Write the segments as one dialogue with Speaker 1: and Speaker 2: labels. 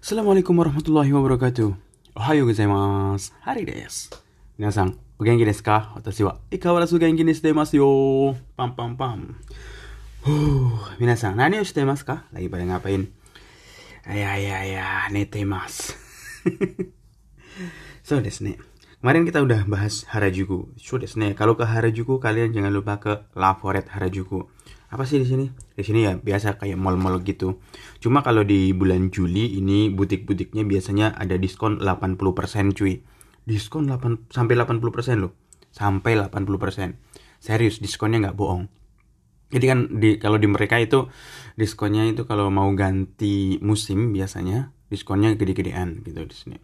Speaker 1: Assalamualaikum warahmatullahi wabarakatuh. Ohayo gozaimasu. Hari desu. Minasan, o genki desu ka? Watashi wa ikawarazu genki ni shite masu yo. Pam pam pam. Huh, minasan, nani o shite masu ka? Lagi pada ngapain? Ya ya ya, nete mas. so desu ne. Kemarin kita udah bahas Harajuku. So desu ne. Kalau ke Harajuku kalian jangan lupa ke La Forêt Harajuku apa sih di sini? Di sini ya biasa kayak mall-mall gitu. Cuma kalau di bulan Juli ini butik-butiknya biasanya ada diskon 80% cuy. Diskon 8 sampai 80% loh. Sampai 80%. Serius diskonnya nggak bohong. Jadi kan di kalau di mereka itu diskonnya itu kalau mau ganti musim biasanya diskonnya gede-gedean gitu di sini.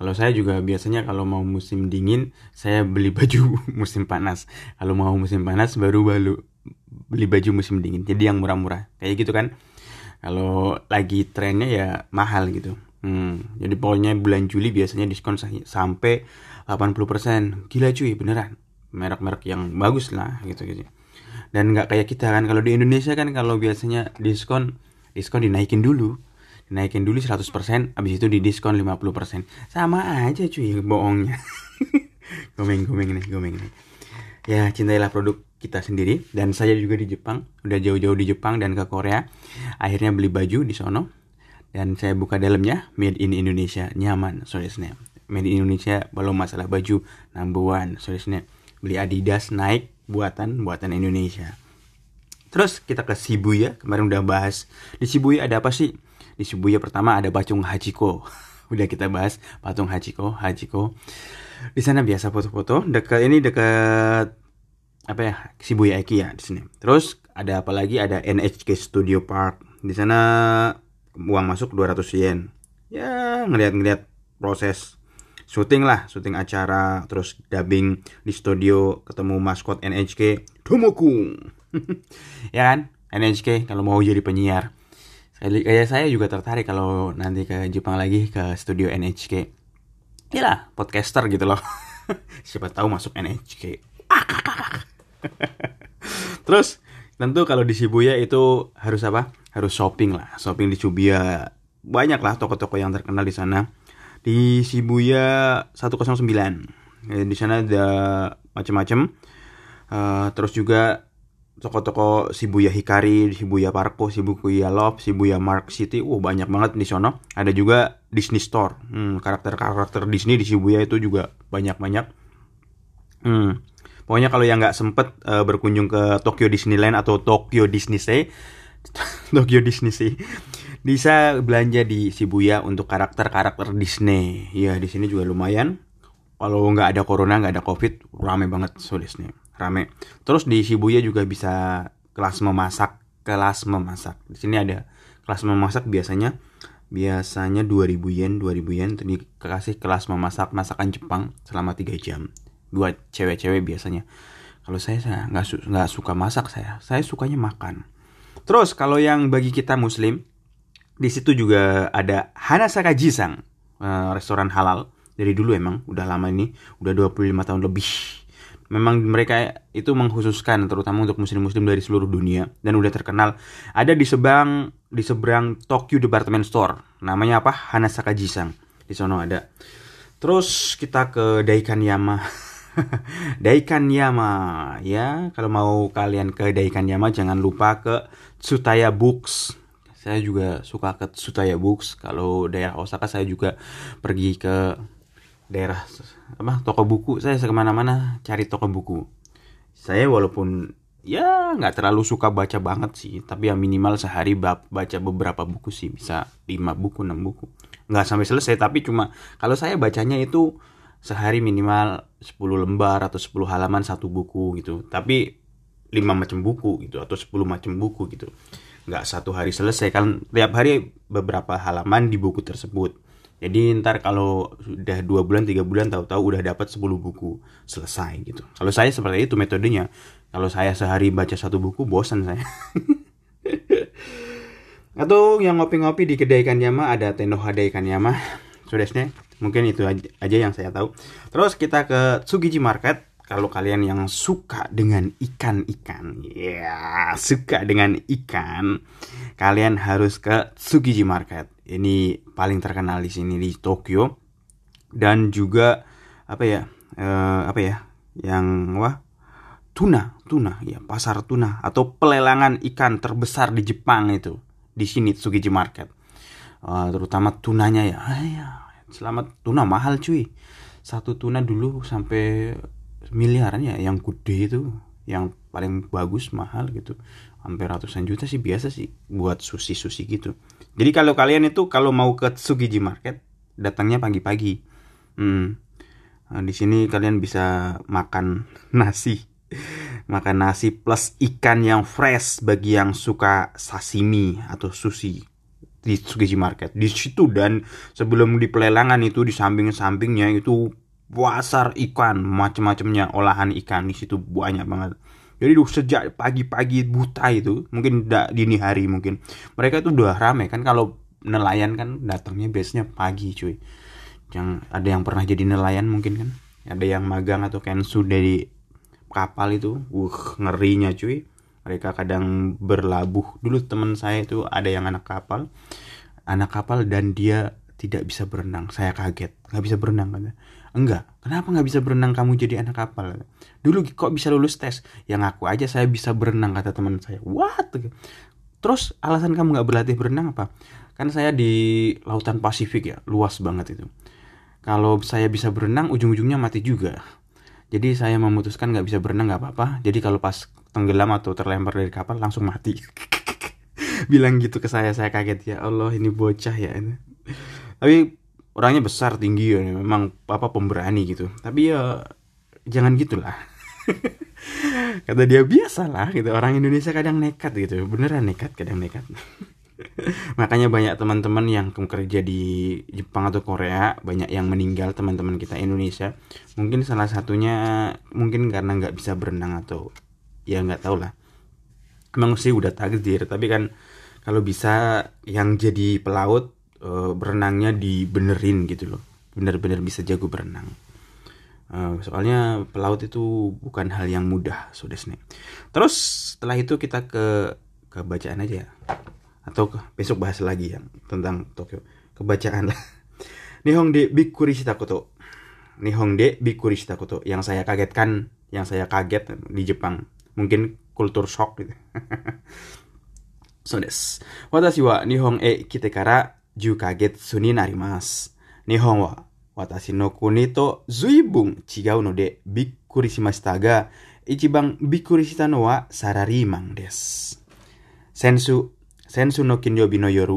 Speaker 1: Kalau saya juga biasanya kalau mau musim dingin saya beli baju musim panas. Kalau mau musim panas baru baru beli baju musim dingin jadi yang murah-murah. Kayak gitu kan. Kalau lagi trennya ya mahal gitu. Hmm, jadi pokoknya bulan Juli biasanya diskon sampai 80% gila cuy beneran. Merek-merek yang bagus lah gitu gitu. Dan nggak kayak kita kan kalau di Indonesia kan kalau biasanya diskon diskon dinaikin dulu. Dinaikin dulu 100% habis itu di diskon 50% sama aja cuy bohongnya. Gomeng-gomeng nih gomeng nih. Ya cintailah produk kita sendiri. Dan saya juga di Jepang. Udah jauh-jauh di Jepang dan ke Korea. Akhirnya beli baju di sono. Dan saya buka dalamnya made in Indonesia. Nyaman soalnya made in Indonesia belum masalah baju. Number one soalnya beli Adidas naik buatan buatan Indonesia. Terus kita ke Shibuya. Kemarin udah bahas. Di Shibuya ada apa sih? Di Shibuya pertama ada patung Hachiko. Udah kita bahas. Patung Hachiko Hachiko. Di sana biasa foto-foto. Dekat ini dekat apa ya Shibuya Eki ya di sini. Terus ada apa lagi? Ada NHK Studio Park. Di sana uang masuk 200 yen. Ya ngeliat-ngeliat proses syuting lah, syuting acara, terus dubbing di studio, ketemu maskot NHK, Tomoku. ya kan? NHK kalau mau jadi penyiar. Kayak saya juga tertarik kalau nanti ke Jepang lagi ke studio NHK. Ya lah, podcaster gitu loh. Siapa tahu masuk NHK. Terus tentu kalau di Shibuya itu harus apa? Harus shopping lah. Shopping di Shibuya banyak lah toko-toko yang terkenal di sana. Di Shibuya 109. Eh, di sana ada macam-macam. Uh, terus juga toko-toko Shibuya Hikari, Shibuya Parko, Shibuya Love, Shibuya Mark City, uh banyak banget di sana. Ada juga Disney Store, hmm, karakter-karakter Disney di Shibuya itu juga banyak-banyak. Hmm. Pokoknya kalau yang nggak sempet uh, berkunjung ke Tokyo Disneyland atau Tokyo Disney Tokyo Disney Sea, bisa belanja di Shibuya untuk karakter-karakter Disney. Ya di sini juga lumayan. Kalau nggak ada corona, nggak ada covid, rame banget so Disney, rame. Terus di Shibuya juga bisa kelas memasak, kelas memasak. Di sini ada kelas memasak biasanya biasanya 2000 yen 2000 yen dikasih kelas memasak masakan Jepang selama 3 jam buat cewek-cewek biasanya. Kalau saya saya nggak su nggak suka masak saya. Saya sukanya makan. Terus kalau yang bagi kita muslim di situ juga ada Hanasaka Jisang uh, restoran halal. Dari dulu emang udah lama ini udah 25 tahun lebih. Memang mereka itu mengkhususkan terutama untuk muslim-muslim dari seluruh dunia dan udah terkenal. Ada di seberang di seberang Tokyo Department Store. Namanya apa? Hanasaka Jisang di sono ada. Terus kita ke Daikan Yama Daikan Yama. Ya kalau mau kalian ke Daikan Yama jangan lupa ke Tsutaya Books. Saya juga suka ke Tsutaya Books. Kalau daerah Osaka saya juga pergi ke daerah apa toko buku. Saya ke mana-mana cari toko buku. Saya walaupun ya nggak terlalu suka baca banget sih. Tapi ya minimal sehari baca beberapa buku sih. Bisa 5 buku 6 buku. Nggak sampai selesai tapi cuma kalau saya bacanya itu sehari minimal 10 lembar atau 10 halaman satu buku gitu. Tapi lima macam buku gitu atau 10 macam buku gitu. Nggak satu hari selesai. Kan tiap hari beberapa halaman di buku tersebut. Jadi ntar kalau sudah dua bulan tiga bulan tahu-tahu udah dapat 10 buku selesai gitu. Kalau saya seperti itu metodenya. Kalau saya sehari baca satu buku bosan saya. Atau yang ngopi-ngopi di kedai ikan yama ada tenohada ikan yama sudah Mungkin itu aja yang saya tahu. Terus kita ke Tsukiji Market. Kalau kalian yang suka dengan ikan-ikan, ya suka dengan ikan, kalian harus ke Tsukiji Market. ini paling terkenal di sini di Tokyo dan juga apa ya eh, apa ya yang wah tuna tuna ya pasar tuna atau pelelangan ikan terbesar di Jepang itu di sini Tsukiji Market uh, terutama tunanya ya. Ah, ya selamat tuna mahal cuy. Satu tuna dulu sampai miliaran ya yang gede itu. Yang paling bagus mahal gitu. Hampir ratusan juta sih biasa sih buat sushi sushi gitu. Jadi kalau kalian itu kalau mau ke Tsukiji Market datangnya pagi-pagi. Hmm. Nah, di sini kalian bisa makan nasi. Makan nasi plus ikan yang fresh bagi yang suka sashimi atau sushi di Tsukiji Market. Di situ dan sebelum di pelelangan itu di samping-sampingnya itu pasar ikan macam-macamnya olahan ikan di situ banyak banget. Jadi sejak pagi-pagi buta itu mungkin tidak dini hari mungkin mereka itu udah rame kan kalau nelayan kan datangnya biasanya pagi cuy. Yang ada yang pernah jadi nelayan mungkin kan ada yang magang atau kensu dari kapal itu uh ngerinya cuy mereka kadang berlabuh. Dulu teman saya itu ada yang anak kapal. Anak kapal dan dia tidak bisa berenang. Saya kaget. Nggak bisa berenang kan enggak. Kenapa nggak bisa berenang kamu jadi anak kapal dulu kok bisa lulus tes? Yang aku aja saya bisa berenang kata teman saya. What? Terus alasan kamu nggak berlatih berenang apa? Kan saya di lautan Pasifik ya. Luas banget itu. Kalau saya bisa berenang ujung-ujungnya mati juga. Jadi saya memutuskan nggak bisa berenang nggak apa-apa. Jadi kalau pas tenggelam atau terlempar dari kapal langsung mati. Bilang gitu ke saya saya kaget ya Allah ini bocah ya. Tapi orangnya besar tinggi ya memang apa pemberani gitu. Tapi ya jangan gitulah. Kata dia biasa lah gitu. Orang Indonesia kadang nekat gitu. Beneran nekat kadang nekat. Makanya banyak teman-teman yang kerja di Jepang atau Korea banyak yang meninggal teman-teman kita Indonesia. Mungkin salah satunya mungkin karena nggak bisa berenang atau ya nggak tahu lah. Emang sih udah takdir tapi kan kalau bisa yang jadi pelaut e, berenangnya dibenerin gitu loh. Bener-bener bisa jago berenang. E, soalnya pelaut itu bukan hal yang mudah sudah terus setelah itu kita ke ke bacaan aja ya. Atau besok bahas lagi yang tentang Tokyo. Kebacaan lah. Nihong de bikuri shita koto Nihong de bikuri shita koto yang saya kagetkan yang saya kaget di Jepang mungkin kultur shock gitu so des watashi wa nihon e kite kara ju kagetsu ni narimasu nihon wa watashi no kuni to zuibun chigau no de bikkuri shimashita ga ichiban bikkuri shita no wa sarariman desu sensu 先週の金曜日の夜、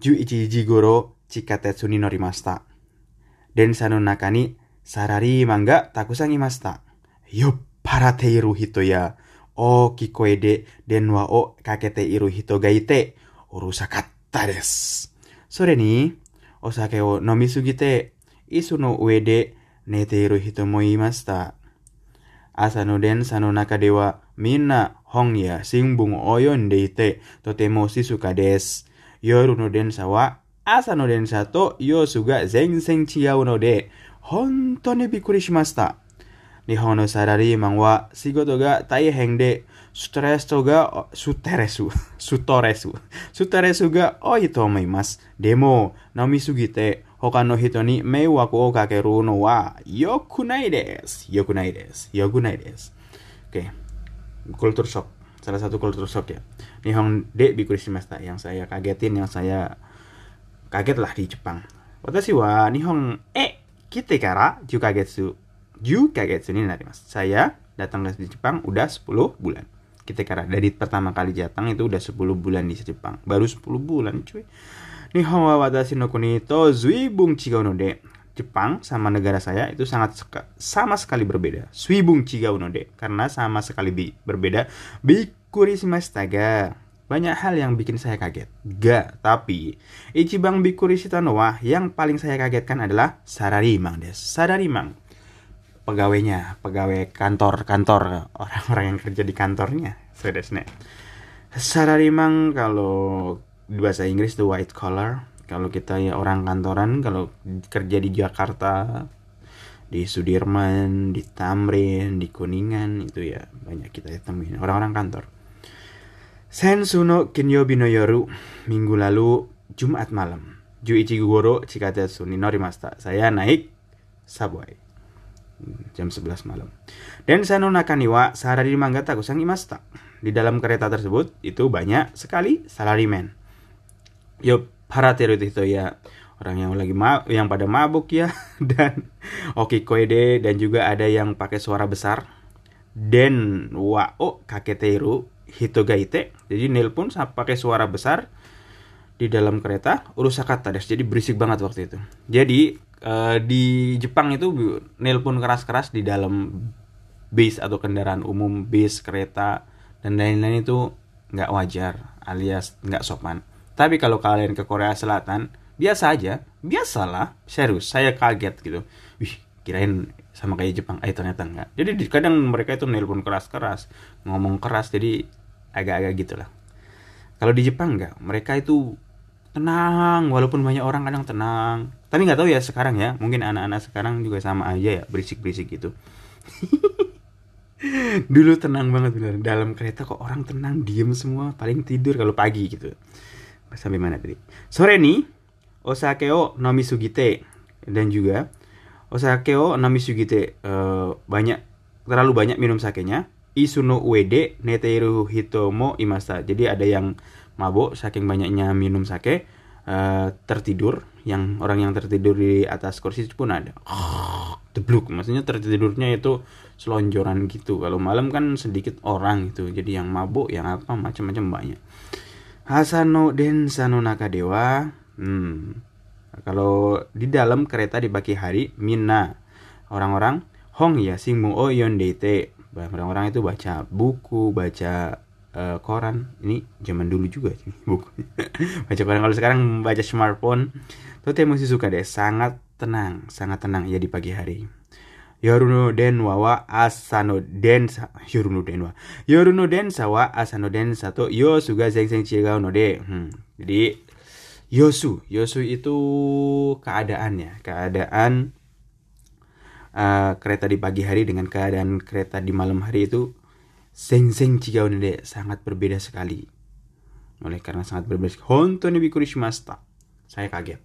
Speaker 1: 11時頃、地下鉄に乗りました。電車の中にサラリーマンがたくさんいました。酔っ払っている人や、 大きい声で電話をかけている人がいて、うるさかったです。それに、お酒を飲みすぎて、椅子の上で寝ている人もいました。朝の電車の中ではみんな本や新聞を読んでいて、とても静かです。夜の電車は朝の電車と様子が全然違うので、本当にびっくりしました。日本のサラリーマンは仕事が大変で、ストレスが、ストレス、ストレス、ストレスが多いと思います。でも、飲みすぎて、他の人に迷惑をかけるのは良くないです。良くないです。良くないです。Okay. kultur shock salah satu kultur shock ya Nihon de bikurishimashita yang saya kagetin yang saya kaget lah di Jepang watashi wa Nihon e kite kara ju kagetsu ju kagetsu ni narimasu saya datang ke Jepang udah 10 bulan kita kara dari pertama kali datang itu udah 10 bulan di Jepang baru 10 bulan cuy Nihon wa watashi no kuni to zuibun chigau no de Jepang sama negara saya itu sangat seka, sama sekali berbeda. Suibung Chigau de karena sama sekali bi, berbeda. Bikuri Shimastaga. Banyak hal yang bikin saya kaget. Ga, tapi Ichibang Bikuri Shitanowa yang paling saya kagetkan adalah Sararimang des. Sararimang pegawainya, pegawai kantor-kantor orang-orang yang kerja di kantornya. Sedesne. Sararimang kalau bahasa Inggris itu white collar, kalau kita ya orang kantoran kalau kerja di Jakarta di Sudirman, di Tamrin, di Kuningan itu ya banyak kita temuin orang-orang kantor. Sensuno Kinyobi no Yoru minggu lalu Jumat malam. Juichi Goro Chikatetsu ni norimashita. Saya naik subway. Jam 11 malam. Dan Sano Nakaniwa Sarari Mangga Takusang Imasta. Di dalam kereta tersebut itu banyak sekali salarimen. Yo para teru itu ya orang yang lagi yang pada mabuk ya dan Oki Koede dan juga ada yang pakai suara besar den wa o kaketeru hitogaite jadi nelpon pakai suara besar di dalam kereta urusakat tades jadi berisik banget waktu itu. Jadi uh, di Jepang itu nelpon keras-keras di dalam bis atau kendaraan umum bis kereta dan lain-lain itu nggak wajar alias nggak sopan. Tapi kalau kalian ke Korea Selatan biasa aja. Biasalah serius saya kaget gitu. Wih kirain sama kayak Jepang. Eh ternyata enggak jadi kadang mereka itu nelpon keras-keras ngomong keras jadi agak-agak gitulah kalau di Jepang enggak mereka itu tenang walaupun banyak orang kadang tenang. Tapi nggak tahu ya sekarang ya mungkin anak-anak sekarang juga sama aja ya berisik-berisik gitu. Dulu tenang banget bener dalam kereta kok orang tenang diem semua paling tidur kalau pagi gitu. Sampai mana tadi? Sore nih osake o sugite dan juga osake o sugite uh, banyak terlalu banyak minum sakenya isuno uede neteiru hitomo imasta jadi ada yang mabuk saking banyaknya minum sake uh, tertidur. Yang orang yang tertidur di atas kursi itu pun ada. Debluk. Maksudnya tertidurnya itu selonjoran gitu. Kalau malam kan sedikit orang itu jadi yang mabuk yang apa macam-macam banyak. Hasano Densano Nakadewa. Hmm. Kalau di dalam kereta di pagi hari, Mina orang-orang Hong ya singmu o yon. Orang-orang itu baca buku, baca uh, koran. Ini zaman dulu juga sih buku. baca koran kalau sekarang baca smartphone. Tote masih suka deh, sangat tenang, sangat tenang ya di pagi hari. Yoruno den wa asano den yoruno den wa yoruno den wa asano den sato yo suga zeng zeng chigau no de. Hmm. Jadi Yosu, Yosu itu keadaannya, keadaan uh, kereta di pagi hari dengan keadaan kereta di malam hari itu seng seng nede sangat berbeda sekali. Oleh karena sangat berbeda, hontoni bikuri shimashita. Saya kaget.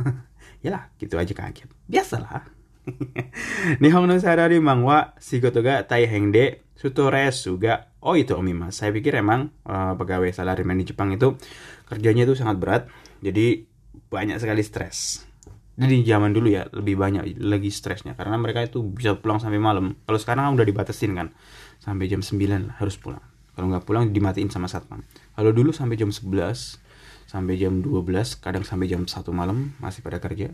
Speaker 1: Yalah, gitu aja kaget. Biasalah. Nihon no sarari mangwa shigoto ga taiheng de sutoresu ga oh itu omimas. Saya pikir emang uh, pegawai salaryman di Jepang itu kerjanya itu sangat berat jadi banyak sekali stres jadi zaman dulu ya lebih banyak lagi stresnya. Karena mereka itu bisa pulang sampai malam. Kalau sekarang kan udah dibatasin kan. Sampai jam 9 harus pulang. Kalau nggak pulang dimatiin sama satpam. Kalau dulu sampai jam 11 sampai jam 12 kadang sampai jam 1 malam masih pada kerja.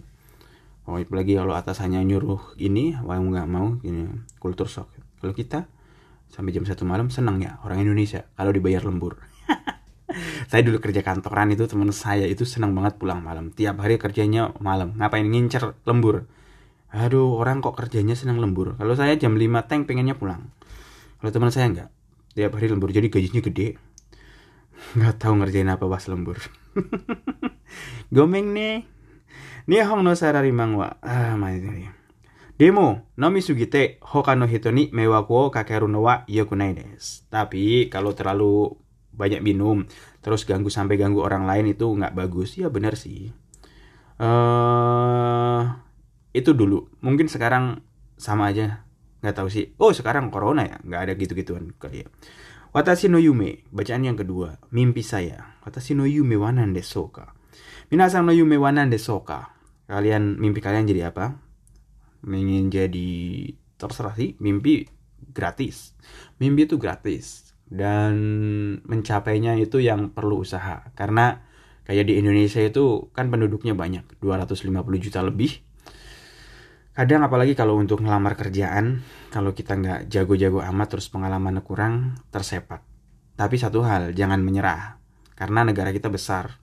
Speaker 1: Oh apalagi kalau atasannya nyuruh ini mau nggak mau ini kultur shock. Kalau kita sampai jam satu malam senang ya orang Indonesia. Kalau dibayar lembur saya dulu kerja kantoran itu teman saya itu senang banget pulang malam. Tiap hari kerjanya malam. Ngapain? Ngincer lembur. Aduh orang kok kerjanya senang lembur. Kalau saya jam 5 tank pengennya pulang. Kalau teman saya enggak. Tiap hari lembur. Jadi gajinya gede. Nggak tahu ngerjain apa pas lembur. Gomeng nih. Nih hong no sarari mangwa ah ini. Demo, nomi sugite hoka no hito kakeru wa. Yokunai desu. Tapi kalau terlalu banyak minum terus ganggu sampai ganggu orang lain itu nggak bagus. Ya benar sih. Uh, itu dulu. Mungkin sekarang sama aja. Nggak tahu sih. Oh sekarang corona ya? Nggak ada gitu-gituan kayak Watashi no yume bacaan yang kedua. Mimpi saya. Watashi no yume wanan desoka minasan no yume wanan desoka kalian mimpi kalian jadi apa? Ingin jadi terserah sih. Mimpi gratis. Mimpi itu gratis dan mencapainya itu yang perlu usaha. Karena kayak di Indonesia itu kan penduduknya banyak 250 juta lebih. Kadang apalagi kalau untuk ngelamar kerjaan kalau kita nggak jago-jago amat terus pengalaman kurang tersepak. Tapi satu hal jangan menyerah. Karena negara kita besar.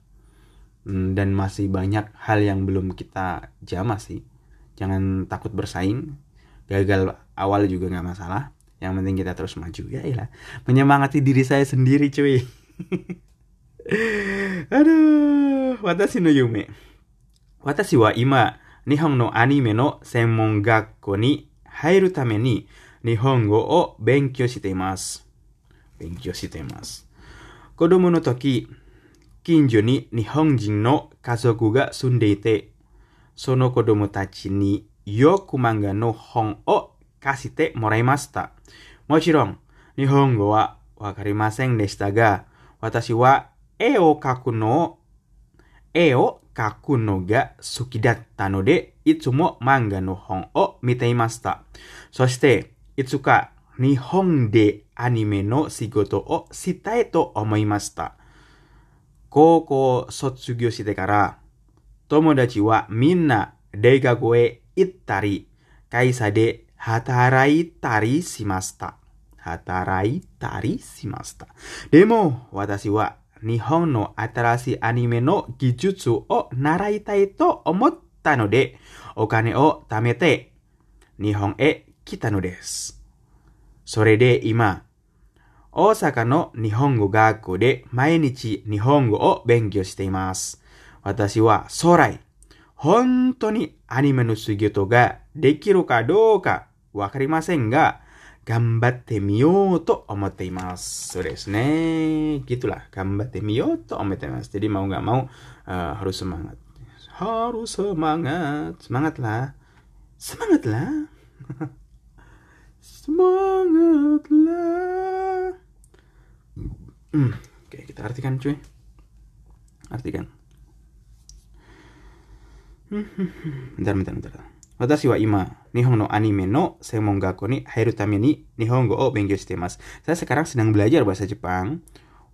Speaker 1: Hmm, dan masih banyak hal yang belum kita jamah sih. Jangan takut bersaing. Gagal awal juga nggak masalah yang penting kita terus maju ya ilah menyemangati diri saya sendiri cuy. Aduh watashi no yume. Watashi wa ima nihon no anime no senmon gakko ni hairu tame ni nihongo o benkyo shite imasu benkyo shite imasu kodomo no toki kinjo ni nihonjin no kazoku ga sundeite. Sono kodomo tachi ni yoku manga no hon o その子供たちによく漫画の本を貸してもらいました。もちろん、日本語はわかりませんでしたが、私は絵を描くの、絵を描くのが好きだったので、いつも漫画の本を見ていました。そして、いつか日本でアニメの仕事をしたいと思いました。高校を卒業してから、友達はみんな大学へ行ったり、会社で働いたりしました。働いたりしました。でも、私は日本の新しいアニメの技術を習いたいと思ったので、お金を貯めて日本へ来たのです。それで今、大阪の日本語学校で毎日日本語を勉強しています。私は将来、本当にアニメの仕事ができるかどうかわかりませんが、頑張ってみようと思っています。そうですね。Gitulah, 頑張ってみようと思っています。Jadi mau nggak mau uh, harus semangat. Harus semangat. Semangat lah. Semangat lah. Semangat lah. Hmm, oke kita artikan cuy. Artikan. bentar, bentar, bentar. 私は今、日本のアニメの専門学校に入るために日本語を勉強しています。Saya sekarang sedang belajar bahasa Jepang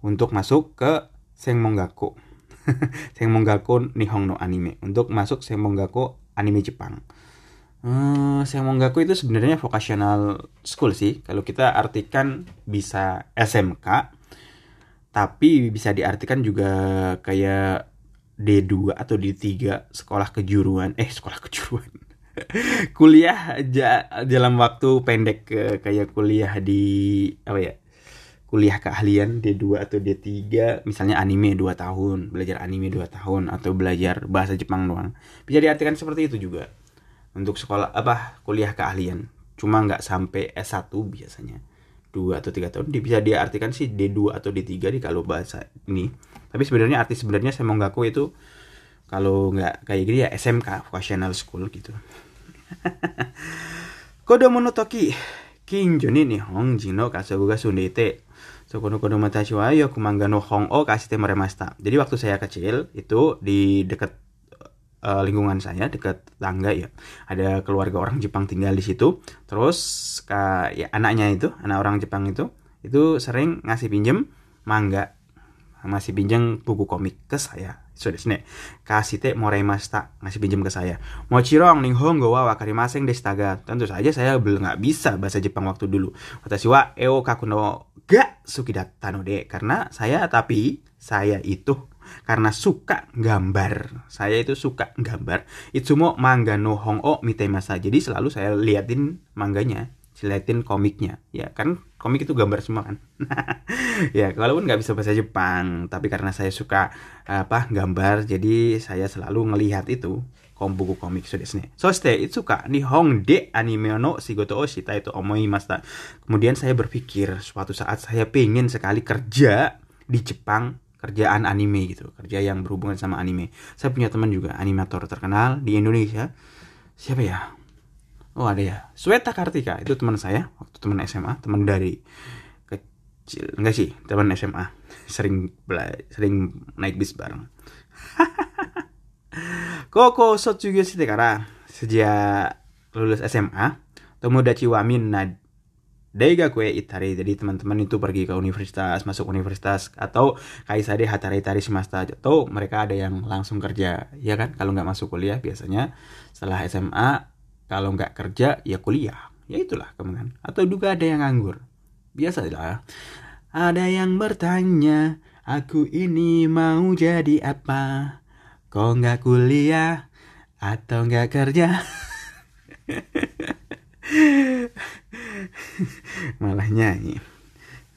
Speaker 1: untuk masuk ke Senmon Gakko. Senmon Gakko Nihon no Anime. Untuk masuk Senmon Gakko Anime Jepang. Hmm, Senmon Gakko itu sebenarnya vocational school sih. Kalau kita artikan bisa SMK, tapi bisa diartikan juga kayak D2 atau D3 sekolah kejuruan eh sekolah kejuruan kuliah dalam waktu pendek kayak kuliah di apa ya kuliah keahlian D2 atau D3 misalnya anime 2 tahun belajar anime 2 tahun atau belajar bahasa Jepang doang. Bisa diartikan seperti itu juga untuk sekolah apa kuliah keahlian. Cuma nggak sampai S1 biasanya. Dua atau tiga tahun bisa diartikan sih D2 atau D3 nih kalau bahasa ini. Tapi sebenarnya arti sebenarnya saya mau ngaku itu kalau nggak kayak gini ya SMK vocational school gitu 子供の時近所に日本人の家族が住んでいてそこの子供たちはよく漫画の本を貸してもらいました。Jadi waktu saya kecil itu di dekat uh, lingkungan saya dekat tangga ya ada keluarga orang Jepang tinggal di situ terus ka, ya anaknya itu anak orang Jepang itu itu sering ngasih pinjem mangga masih pinjam buku komik ke saya so desu ne kasite moraimashita ngasih pinjam ke saya. Mochirong nihongo wa wakarimasen deshita ga tentu saja saya belum nggak bisa bahasa Jepang waktu dulu. Watashi wa eo kaku no ga suki datta no de. Karena saya tapi saya itu karena suka gambar. Saya itu suka gambar. Itsumo manga no hong o masa. Jadi selalu saya liatin mangganya, liatin komiknya. Ya kan komik itu gambar semua kan. ya kalaupun nggak bisa bahasa Jepang, tapi karena saya suka apa gambar, jadi saya selalu ngelihat itu kom buku komik so desu ne. Soste itsuka nihong de anime no shigoto o shita itu omoimashita. Kemudian saya berpikir suatu saat saya pengen sekali kerja di Jepang kerjaan anime gitu kerja yang berhubungan sama anime saya punya teman juga animator terkenal di Indonesia siapa ya oh ada ya. Sweta Kartika itu teman saya waktu teman SMA teman dari kecil. Enggak sih teman SMA sering bela- sering naik bis bareng. Koko shite kara sejak lulus SMA tomodachi wa minna Daigaku e itari. Jadi teman-teman itu pergi ke universitas masuk universitas atau kaisade hatarai tari semesta atau mereka ada yang langsung kerja ya kan? Kalau nggak masuk kuliah biasanya setelah SMA kalau nggak kerja ya kuliah. Ya itulah kemungkinan. Atau juga ada yang nganggur. Biasa lah ada yang bertanya aku ini mau jadi apa? Kok nggak kuliah atau nggak kerja? Malah nyanyi.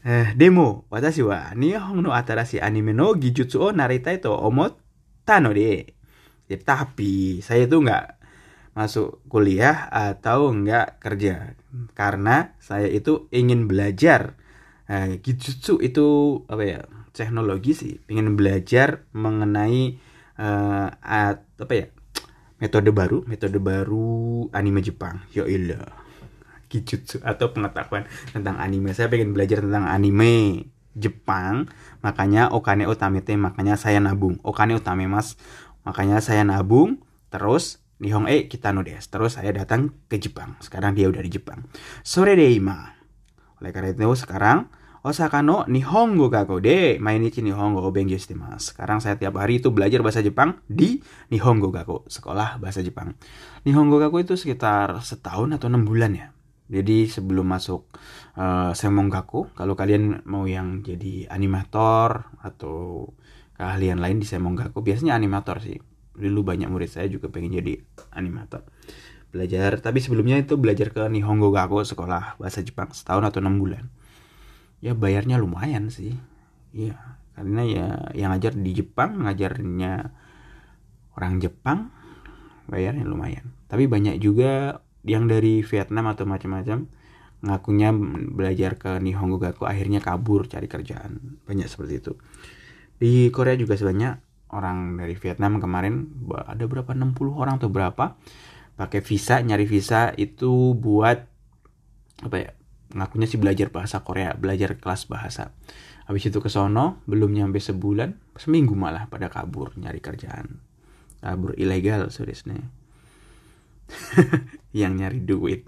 Speaker 1: Eh, demo. Watashi wa nihon no atarashi anime no gijutsu o naritai to omotta no de. Ya, tapi saya itu nggak masuk kuliah atau nggak kerja karena saya itu ingin belajar Nah, itu apa ya? Teknologi sih. Pengen belajar mengenai uh, at, apa ya? Metode baru, metode baru anime Jepang. Ya ilah. Kijutsu atau pengetahuan tentang anime. Saya pengen belajar tentang anime Jepang, makanya Okane Utamete, makanya saya nabung. Okane Utame Mas, makanya saya nabung. Terus Nihong E kita des. Terus saya datang ke Jepang. Sekarang dia udah di Jepang. Sore de ima. Oleh karena itu sekarang Osaka no Nihongo gaku de mainichi Nihongo bengyou shite mas. Sekarang saya tiap hari itu belajar bahasa Jepang di Nihongo gaku, sekolah bahasa Jepang. Nihongo gaku itu sekitar setahun atau enam bulan ya. Jadi sebelum masuk uh, Semong Gaku, kalau kalian mau yang jadi animator atau keahlian lain di Semong Gaku, biasanya animator sih. Dulu banyak murid saya juga pengen jadi animator. Belajar, tapi sebelumnya itu belajar ke Nihongo Gaku, sekolah bahasa Jepang setahun atau enam bulan. Ya bayarnya lumayan sih. Iya karena ya yang ngajar di Jepang ngajarnya orang Jepang bayarnya lumayan. Tapi banyak juga yang dari Vietnam atau macam-macam ngakunya belajar ke Nihongo Gaku akhirnya kabur cari kerjaan. Banyak seperti itu. Di Korea juga sebanyak orang dari Vietnam kemarin ada berapa 60 orang atau berapa pakai visa nyari visa itu buat apa ya ngakunya sih belajar bahasa Korea, belajar kelas bahasa. Habis itu ke sono, belum nyampe sebulan, seminggu malah pada kabur nyari kerjaan. Kabur ilegal, saudara Yang nyari duit.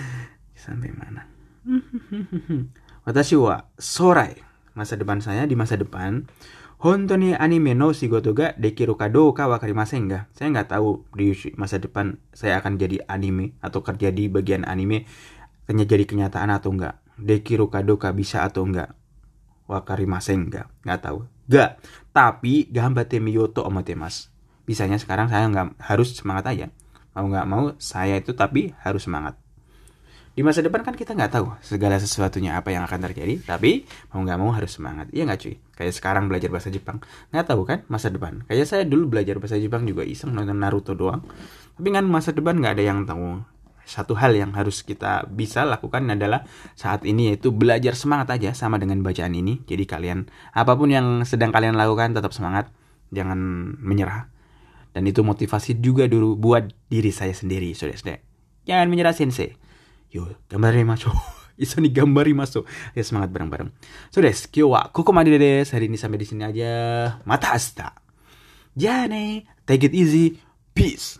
Speaker 1: Sampai mana? Watashi wa sorai. Masa depan saya di masa depan Hontoni anime no shigoto ga dekiru ka ka wakarimasen ga? Saya nggak tahu di masa depan saya akan jadi anime atau kerja di bagian anime hanya jadi kenyataan atau enggak Dekiru Kadoka bisa atau enggak Wakari Maseng enggak Enggak tahu. Enggak Tapi Gambate Miyoto Omotemas Bisanya sekarang saya nggak harus semangat aja. Mau nggak mau saya itu tapi harus semangat di masa depan kan kita nggak tahu segala sesuatunya apa yang akan terjadi tapi mau nggak mau harus semangat. Iya nggak cuy? Kayak sekarang belajar bahasa Jepang. Nggak tahu kan masa depan. Kayak saya dulu belajar bahasa Jepang juga iseng nonton Naruto doang. Tapi kan masa depan nggak ada yang tahu. Satu hal yang harus kita bisa lakukan adalah saat ini yaitu belajar semangat aja sama dengan bacaan ini. Jadi kalian apa pun yang sedang kalian lakukan tetap semangat, jangan menyerah. Dan itu motivasi juga dulu buat diri saya sendiri, saudara Jangan menyerah sensei. Yo, gambar masuk. Iso nih gambar masuk. Ya semangat bareng-bareng. So des, kyo wa koko made des. Hari ini sampai di sini aja. Mata hasta. Jane, take it easy. Peace.